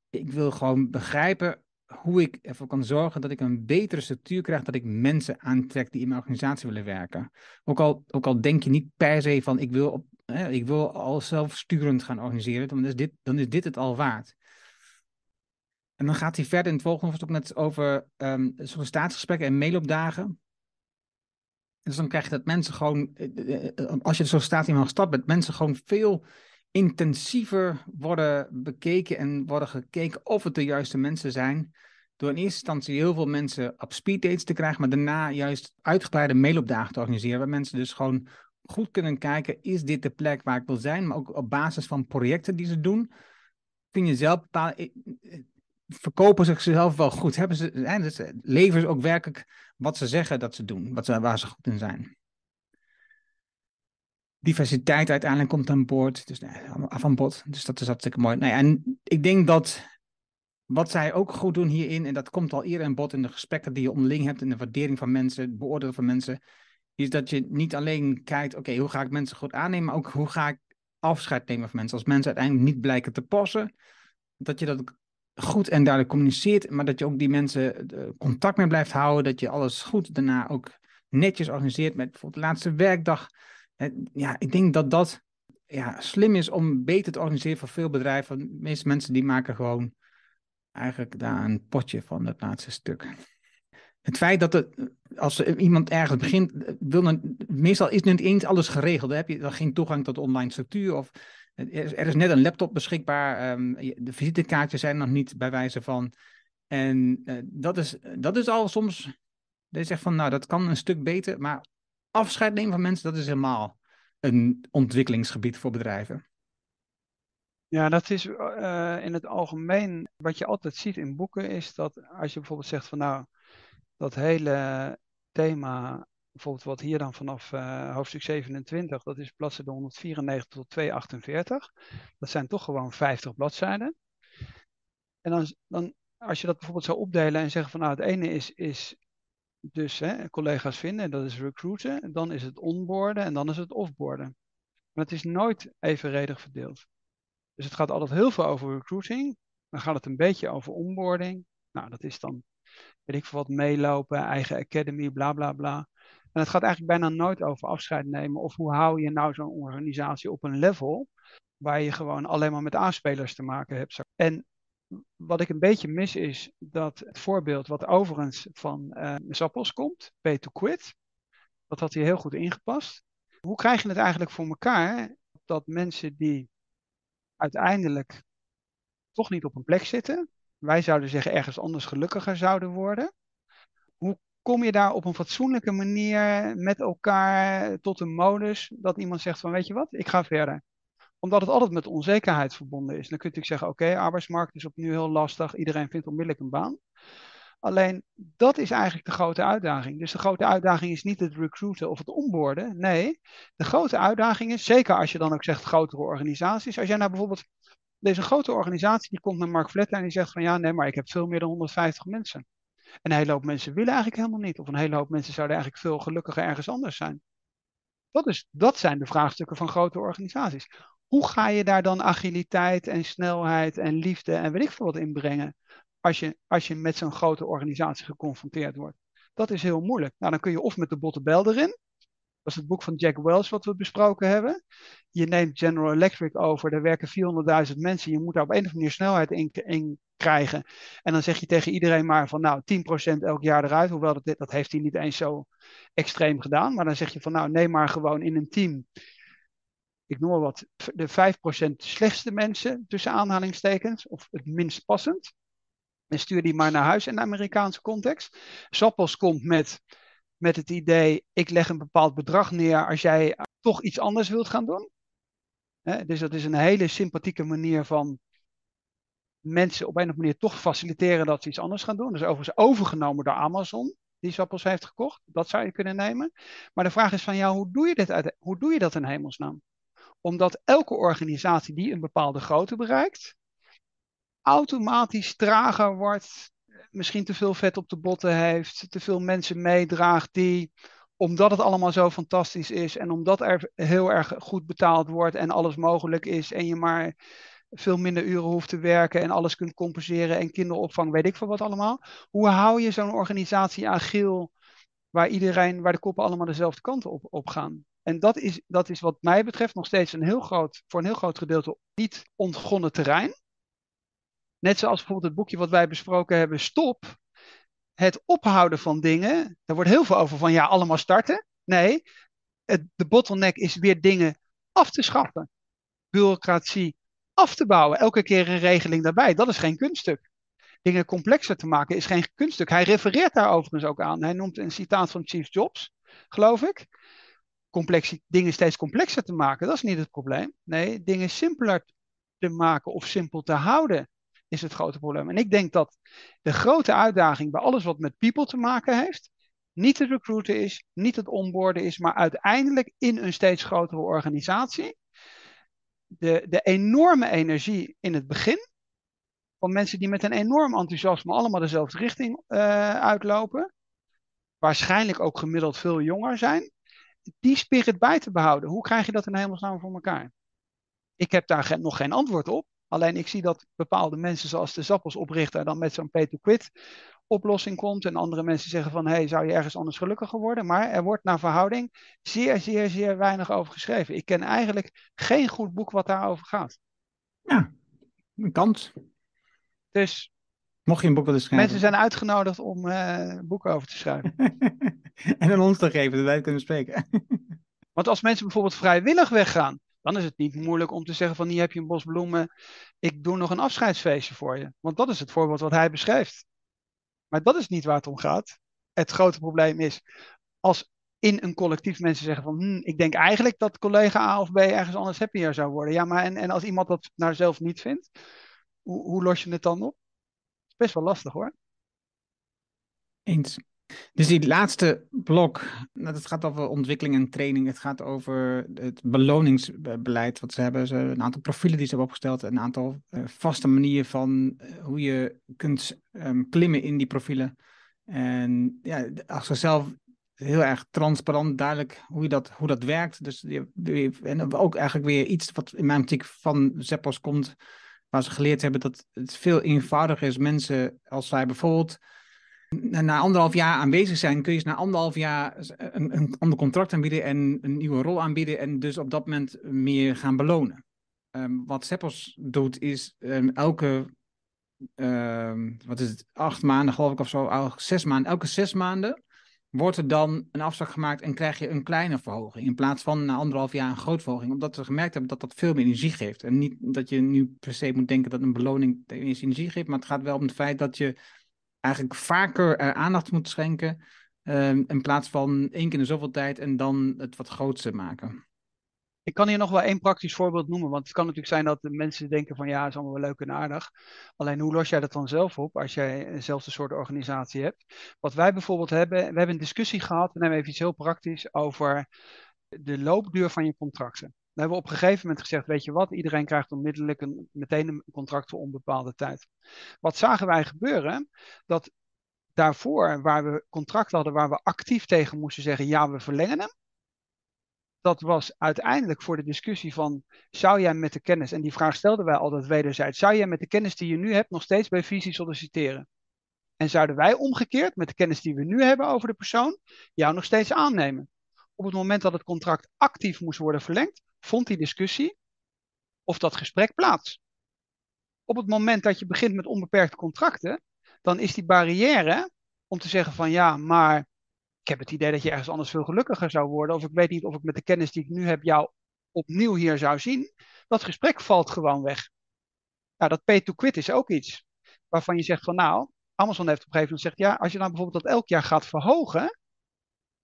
Ik wil gewoon begrijpen hoe ik ervoor kan zorgen dat ik een betere structuur krijg, dat ik mensen aantrek die in mijn organisatie willen werken. Ook al, ook al denk je niet per se van ik wil op ik wil al zelfsturend gaan organiseren, dan is, dit, dan is dit het al waard. En dan gaat hij verder in het volgende hoofdstuk net over um, sollicitatiegesprekken en mailopdagen. Dus dan krijg je dat mensen gewoon, eh, eh, eh, als je zo staat iemand gestapt bent, mensen gewoon veel intensiever worden bekeken en worden gekeken of het de juiste mensen zijn. door in eerste instantie heel veel mensen op speeddates te krijgen, maar daarna juist uitgebreide mailopdagen te organiseren, waar mensen dus gewoon goed kunnen kijken, is dit de plek waar ik wil zijn, maar ook op basis van projecten die ze doen, kun je zelf bepalen, verkopen ze zichzelf wel goed? Hebben ze, dus, leveren ze ook werkelijk wat ze zeggen dat ze doen, wat ze, waar ze goed in zijn? Diversiteit uiteindelijk komt aan boord, dus nee, af aan bod. Dus dat is hartstikke mooi. Nee, en ik denk dat wat zij ook goed doen hierin, en dat komt al eerder aan bod in de gesprekken die je onderling hebt, in de waardering van mensen, het beoordelen van mensen, is dat je niet alleen kijkt, oké, hoe ga ik mensen goed aannemen, maar ook hoe ga ik afscheid nemen van mensen. Als mensen uiteindelijk niet blijken te passen, dat je dat goed en duidelijk communiceert, maar dat je ook die mensen eh, contact mee blijft houden, dat je alles goed daarna ook netjes organiseert met bijvoorbeeld de laatste werkdag. Ja, ik denk dat dat ja, slim is om beter te organiseren voor veel bedrijven. De meeste mensen die maken gewoon eigenlijk daar een potje van het laatste stuk. Het feit dat het, als iemand ergens begint, wil meestal is niet eens alles geregeld. Dan heb je dan geen toegang tot online structuur of er is net een laptop beschikbaar. Um, de visitekaartjes zijn nog niet bij wijze van. En uh, dat, is, dat is al soms. Dat je zegt van, nou, dat kan een stuk beter. Maar afscheid nemen van mensen, dat is helemaal een ontwikkelingsgebied voor bedrijven. Ja, dat is uh, in het algemeen. Wat je altijd ziet in boeken is dat als je bijvoorbeeld zegt van, nou, dat hele thema bijvoorbeeld wat hier dan vanaf uh, hoofdstuk 27, dat is bladzijde 194 tot 248. Dat zijn toch gewoon 50 bladzijden. En dan, dan als je dat bijvoorbeeld zou opdelen en zeggen van nou het ene is, is dus hè, collega's vinden, dat is recruiten, dan is het onboarden en dan is het offboarden. Maar het is nooit evenredig verdeeld. Dus het gaat altijd heel veel over recruiting, dan gaat het een beetje over onboarding. Nou, dat is dan, weet ik veel wat, meelopen, eigen academy, bla bla bla. En het gaat eigenlijk bijna nooit over afscheid nemen. Of hoe hou je nou zo'n organisatie op een level waar je gewoon alleen maar met aanspelers te maken hebt. En wat ik een beetje mis is dat het voorbeeld wat overigens van uh, komt, pay to quit, dat had hij heel goed ingepast. Hoe krijg je het eigenlijk voor elkaar dat mensen die uiteindelijk toch niet op een plek zitten, wij zouden zeggen ergens anders gelukkiger zouden worden, hoe kom je daar op een fatsoenlijke manier met elkaar tot een modus dat iemand zegt van weet je wat, ik ga verder. Omdat het altijd met onzekerheid verbonden is. Dan kun je natuurlijk zeggen, oké, arbeidsmarkt is opnieuw heel lastig, iedereen vindt onmiddellijk een baan. Alleen dat is eigenlijk de grote uitdaging. Dus de grote uitdaging is niet het recruiten of het onboorden. Nee, de grote uitdaging is, zeker als je dan ook zegt grotere organisaties. Als jij nou bijvoorbeeld, deze grote organisatie die komt naar Mark Vletter en die zegt van ja, nee, maar ik heb veel meer dan 150 mensen. En een hele hoop mensen willen eigenlijk helemaal niet. Of een hele hoop mensen zouden eigenlijk veel gelukkiger ergens anders zijn. Dat, is, dat zijn de vraagstukken van grote organisaties. Hoe ga je daar dan agiliteit en snelheid en liefde en weet ik veel wat in brengen? Als je, als je met zo'n grote organisatie geconfronteerd wordt. Dat is heel moeilijk. Nou, dan kun je of met de botte bel erin. Is het boek van Jack Welch wat we besproken hebben. Je neemt General Electric over, daar werken 400.000 mensen. Je moet daar op een of andere manier snelheid in, in krijgen. En dan zeg je tegen iedereen maar van nou 10% elk jaar eruit. Hoewel dat, dat heeft hij niet eens zo extreem gedaan. Maar dan zeg je van nou neem maar gewoon in een team. Ik noem wat, de 5% slechtste mensen tussen aanhalingstekens. Of het minst passend. En stuur die maar naar huis in de Amerikaanse context. Sappels komt met, met het idee, ik leg een bepaald bedrag neer als jij toch iets anders wilt gaan doen. dus dat is een hele sympathieke manier van mensen op een of andere manier toch faciliteren dat ze iets anders gaan doen. Dus overigens overgenomen door Amazon, die Zappels heeft gekocht. Dat zou je kunnen nemen. Maar de vraag is van, ja, hoe doe je, dit uit, hoe doe je dat in hemelsnaam? Omdat elke organisatie die een bepaalde grootte bereikt, automatisch trager wordt, misschien te veel vet op de botten heeft, te veel mensen meedraagt die omdat het allemaal zo fantastisch is en omdat er heel erg goed betaald wordt en alles mogelijk is en je maar veel minder uren hoeft te werken en alles kunt compenseren en kinderopvang, weet ik veel wat allemaal. Hoe hou je zo'n organisatie agiel waar iedereen, waar de koppen allemaal dezelfde kant op, op gaan? En dat is, dat is wat mij betreft nog steeds een heel groot, voor een heel groot gedeelte niet ontgonnen terrein. Net zoals bijvoorbeeld het boekje wat wij besproken hebben, Stop. Het ophouden van dingen. Daar wordt heel veel over van ja, allemaal starten. Nee, het, de bottleneck is weer dingen af te schaffen. Bureaucratie af te bouwen. Elke keer een regeling daarbij. Dat is geen kunststuk. dingen complexer te maken is geen kunststuk. Hij refereert daar overigens ook aan. Hij noemt een citaat van Chief Jobs, geloof ik. Complexie, dingen steeds complexer te maken, dat is niet het probleem. Nee, dingen simpeler te maken of simpel te houden is het grote probleem. En ik denk dat de grote uitdaging bij alles wat met people te maken heeft, niet het recruiten is, niet het onboarden is, maar uiteindelijk in een steeds grotere organisatie, de, de enorme energie in het begin, van mensen die met een enorm enthousiasme allemaal dezelfde richting uh, uitlopen, waarschijnlijk ook gemiddeld veel jonger zijn, die spirit bij te behouden. Hoe krijg je dat in hemelsnaam voor elkaar? Ik heb daar nog geen antwoord op. Alleen ik zie dat bepaalde mensen zoals de Zappels oprichter dan met zo'n pay-to-quit oplossing komt. En andere mensen zeggen van, hey, zou je ergens anders gelukkiger worden? Maar er wordt naar verhouding zeer, zeer, zeer weinig over geschreven. Ik ken eigenlijk geen goed boek wat daarover gaat. Ja, een kans. Dus Mocht je een boek willen schrijven. Mensen zijn uitgenodigd om uh, boeken over te schrijven. en aan ons te geven, dat wij kunnen spreken. Want als mensen bijvoorbeeld vrijwillig weggaan, dan is het niet moeilijk om te zeggen van hier heb je een bos bloemen, ik doe nog een afscheidsfeestje voor je. Want dat is het voorbeeld wat hij beschrijft. Maar dat is niet waar het om gaat. Het grote probleem is als in een collectief mensen zeggen van hm, ik denk eigenlijk dat collega A of B ergens anders happier zou worden. Ja, maar en, en als iemand dat nou zelf niet vindt, hoe, hoe los je het dan op? Best wel lastig hoor. Eens. Dus die laatste blok, nou, dat gaat over ontwikkeling en training. Het gaat over het beloningsbeleid wat ze hebben. Ze een aantal profielen die ze hebben opgesteld. Een aantal uh, vaste manieren van uh, hoe je kunt um, klimmen in die profielen. En ja, als ze zelf heel erg transparant, duidelijk hoe, je dat, hoe dat werkt. Dus, en ook eigenlijk weer iets wat in mijn optiek van Zeppos komt. Waar ze geleerd hebben dat het veel eenvoudiger is. Mensen, als zij bijvoorbeeld na anderhalf jaar aanwezig zijn, kun je na anderhalf jaar een, een ander contract aanbieden en een nieuwe rol aanbieden en dus op dat moment meer gaan belonen. Um, wat Seppos doet is um, elke, um, wat is het, acht maanden geloof ik of zo, elke zes maanden, elke zes maanden wordt er dan een afspraak gemaakt en krijg je een kleine verhoging. In plaats van na anderhalf jaar een groot verhoging. Omdat we gemerkt hebben dat dat veel meer energie geeft. En niet dat je nu per se moet denken dat een beloning energie geeft. Maar het gaat wel om het feit dat je eigenlijk vaker uh, aandacht moet schenken. Uh, in plaats van één keer in zoveel tijd en dan het wat grootste maken. Ik kan hier nog wel één praktisch voorbeeld noemen. Want het kan natuurlijk zijn dat de mensen denken van ja, is allemaal wel leuk en aardig. Alleen hoe los jij dat dan zelf op als jij eenzelfde soort organisatie hebt? Wat wij bijvoorbeeld hebben, we hebben een discussie gehad, en hebben even iets heel praktisch over de loopduur van je contracten. We hebben op een gegeven moment gezegd, weet je wat, iedereen krijgt onmiddellijk een, meteen een contract voor onbepaalde tijd. Wat zagen wij gebeuren? Dat daarvoor, waar we contracten hadden waar we actief tegen moesten zeggen, ja, we verlengen hem. Dat was uiteindelijk voor de discussie van, zou jij met de kennis, en die vraag stelden wij altijd wederzijds, zou jij met de kennis die je nu hebt nog steeds bij visie solliciteren? En zouden wij omgekeerd, met de kennis die we nu hebben over de persoon, jou nog steeds aannemen? Op het moment dat het contract actief moest worden verlengd, vond die discussie of dat gesprek plaats. Op het moment dat je begint met onbeperkte contracten, dan is die barrière om te zeggen van ja, maar ik heb het idee dat je ergens anders veel gelukkiger zou worden, of ik weet niet of ik met de kennis die ik nu heb jou opnieuw hier zou zien, dat gesprek valt gewoon weg. Nou, dat pay to quit is ook iets waarvan je zegt van nou, Amazon heeft op een gegeven moment gezegd, ja, als je dan bijvoorbeeld dat elk jaar gaat verhogen,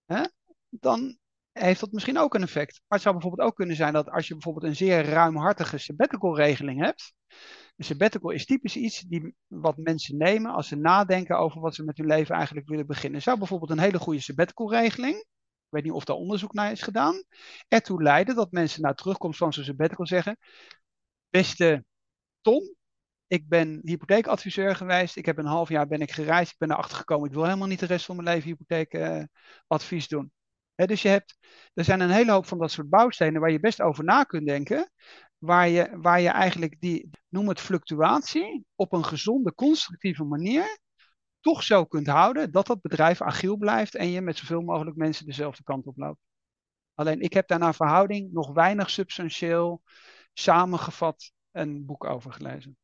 hè, dan heeft dat misschien ook een effect. Maar het zou bijvoorbeeld ook kunnen zijn dat als je bijvoorbeeld een zeer ruimhartige sabbatical regeling hebt. Een sabbatical is typisch iets die, wat mensen nemen als ze nadenken over wat ze met hun leven eigenlijk willen beginnen. Zou bijvoorbeeld een hele goede sabbatical regeling, ik weet niet of daar onderzoek naar is gedaan, ertoe leiden dat mensen na terugkomst van zo'n sabbatical zeggen, beste Tom, ik ben hypotheekadviseur geweest. Ik heb een half jaar ben ik gereisd. Ik ben erachter gekomen. Ik wil helemaal niet de rest van mijn leven hypotheekadvies doen dus je hebt, er zijn een hele hoop van dat soort bouwstenen waar je best over na kunt denken. Waar je, waar je eigenlijk die, noem het fluctuatie, op een gezonde, constructieve manier toch zo kunt houden dat dat bedrijf agiel blijft en je met zoveel mogelijk mensen dezelfde kant op loopt. Alleen ik heb daar naar verhouding nog weinig substantieel samengevat een boek over gelezen.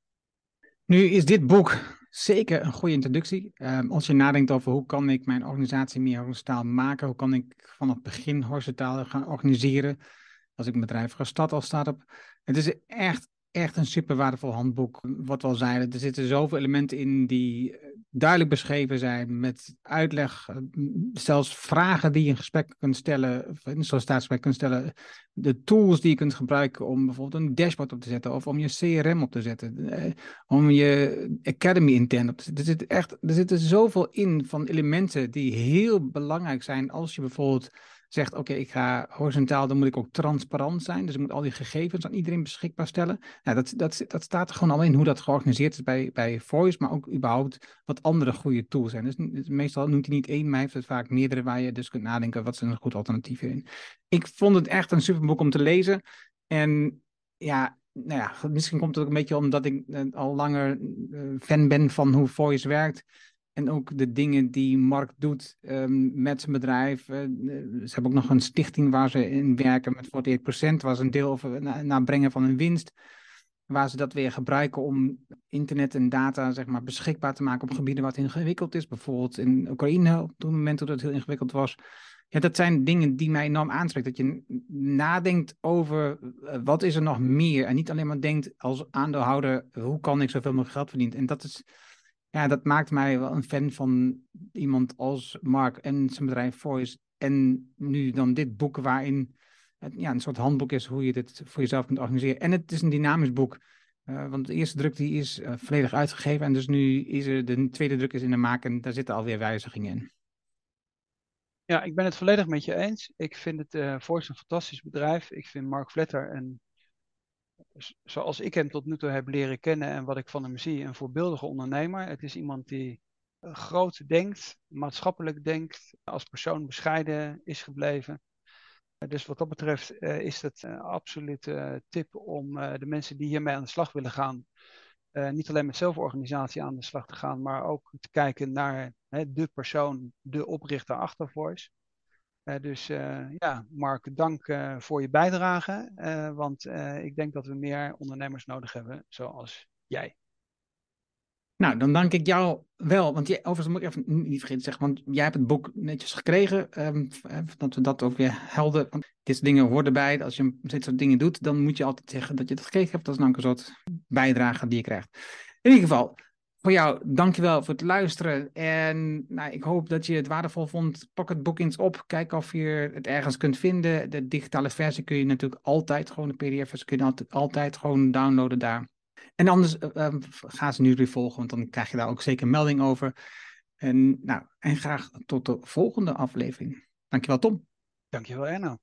Nu is dit boek zeker een goede introductie. Um, als je nadenkt over hoe kan ik mijn organisatie meer horizontaal maken, hoe kan ik van het begin horizontaal gaan organiseren, als ik een bedrijf ga starten als start-up. Het is echt echt een super waardevol handboek. Wat we al zeiden, er zitten zoveel elementen in die eh, duidelijk beschreven zijn. Met uitleg, eh, zelfs vragen die je in gesprek kunt stellen. Of in een sollicitatiegesprek kunt stellen. De tools die je kunt gebruiken om bijvoorbeeld een dashboard op te zetten. Of om je CRM op te zetten. Eh, om je Academy intern op te zetten. Er zit echt, er zitten zoveel in van elementen die heel belangrijk zijn als je bijvoorbeeld zegt, oké, ik ga horizontaal, dan moet ik ook transparant zijn. Dus ik moet al die gegevens aan iedereen beschikbaar stellen. Nou, dat, dat, dat staat er gewoon al in hoe dat georganiseerd is bij, bij Voice, maar ook überhaupt wat andere goede tools zijn. Dus meestal noemt hij niet één, maar hij heeft vaak meerdere waar je dus kunt nadenken, wat is een goed alternatief in. Ik vond het echt een superboek om te lezen. En ja, nou ja, misschien komt het ook een beetje omdat ik eh, al langer eh, fan ben van hoe Voice werkt. En ook de dingen die Mark doet um, met zijn bedrijf. Uh, ze hebben ook nog een stichting waar ze in werken met 48%. Was een deel over na, nabrengen van hun winst. Waar ze dat weer gebruiken om internet en data zeg maar, beschikbaar te maken op gebieden wat ingewikkeld is. Bijvoorbeeld in Oekraïne op het moment dat het heel ingewikkeld was. Ja, dat zijn dingen die mij enorm aanspreken. Dat je nadenkt over wat is er nog meer. En niet alleen maar denkt als aandeelhouder, hoe kan ik zoveel mogelijk geld verdienen. En dat is ja, dat maakt mij wel een fan van iemand als Mark en zijn bedrijf Voice. En nu dan dit boek waarin het ja, een soort handboek is hoe je dit voor jezelf kunt organiseren. En het is een dynamisch boek. Uh, want de eerste druk die is uh, volledig uitgegeven. En dus nu is er de tweede druk is in de maak en daar zitten alweer wijzigingen in. Ja, ik ben het volledig met je eens. Ik vind het uh, Voice een fantastisch bedrijf. Ik vind Mark Vletter een zoals ik hem tot nu toe heb leren kennen en wat ik van hem zie, een voorbeeldige ondernemer. Het is iemand die eh, groot denkt, maatschappelijk denkt, als persoon bescheiden is gebleven. Dus wat dat betreft uh, is het een absolute tip om de mensen die hiermee aan de slag willen gaan, niet alleen met zelforganisatie aan de slag te gaan, maar ook te kijken naar de persoon, de oprichter achter Voice. Eh, dus eh, ja, Mark, dank eh, voor je bijdrage. want ik denk dat we meer ondernemers nodig hebben zoals jij. Nou, dan dank ik jou wel. Want jij, overigens moet ik even niet vergeten te zeggen, want jij hebt het boek netjes gekregen. Um, dat we dat ook weer helder. Want dit soort dingen horen erbij. Als je dit soort dingen doet, dan moet je altijd zeggen dat je het gekregen hebt. Dat is namelijk een soort bijdrage die je krijgt. In ieder geval, voor jou, dankjewel voor het luisteren. En nou, ik hoop dat je het waardevol vond. Pak het boek eens op. Kijk of je het ergens kunt vinden. De digitale versie kun je natuurlijk altijd gewoon, de pdf kun je altijd, gewoon downloaden daar. En anders uh, ga ze nu weer volgen, want dan krijg je daar ook zeker melding over. En, nou, en graag tot de volgende aflevering. Dankjewel, Tom. Dankjewel, Erno.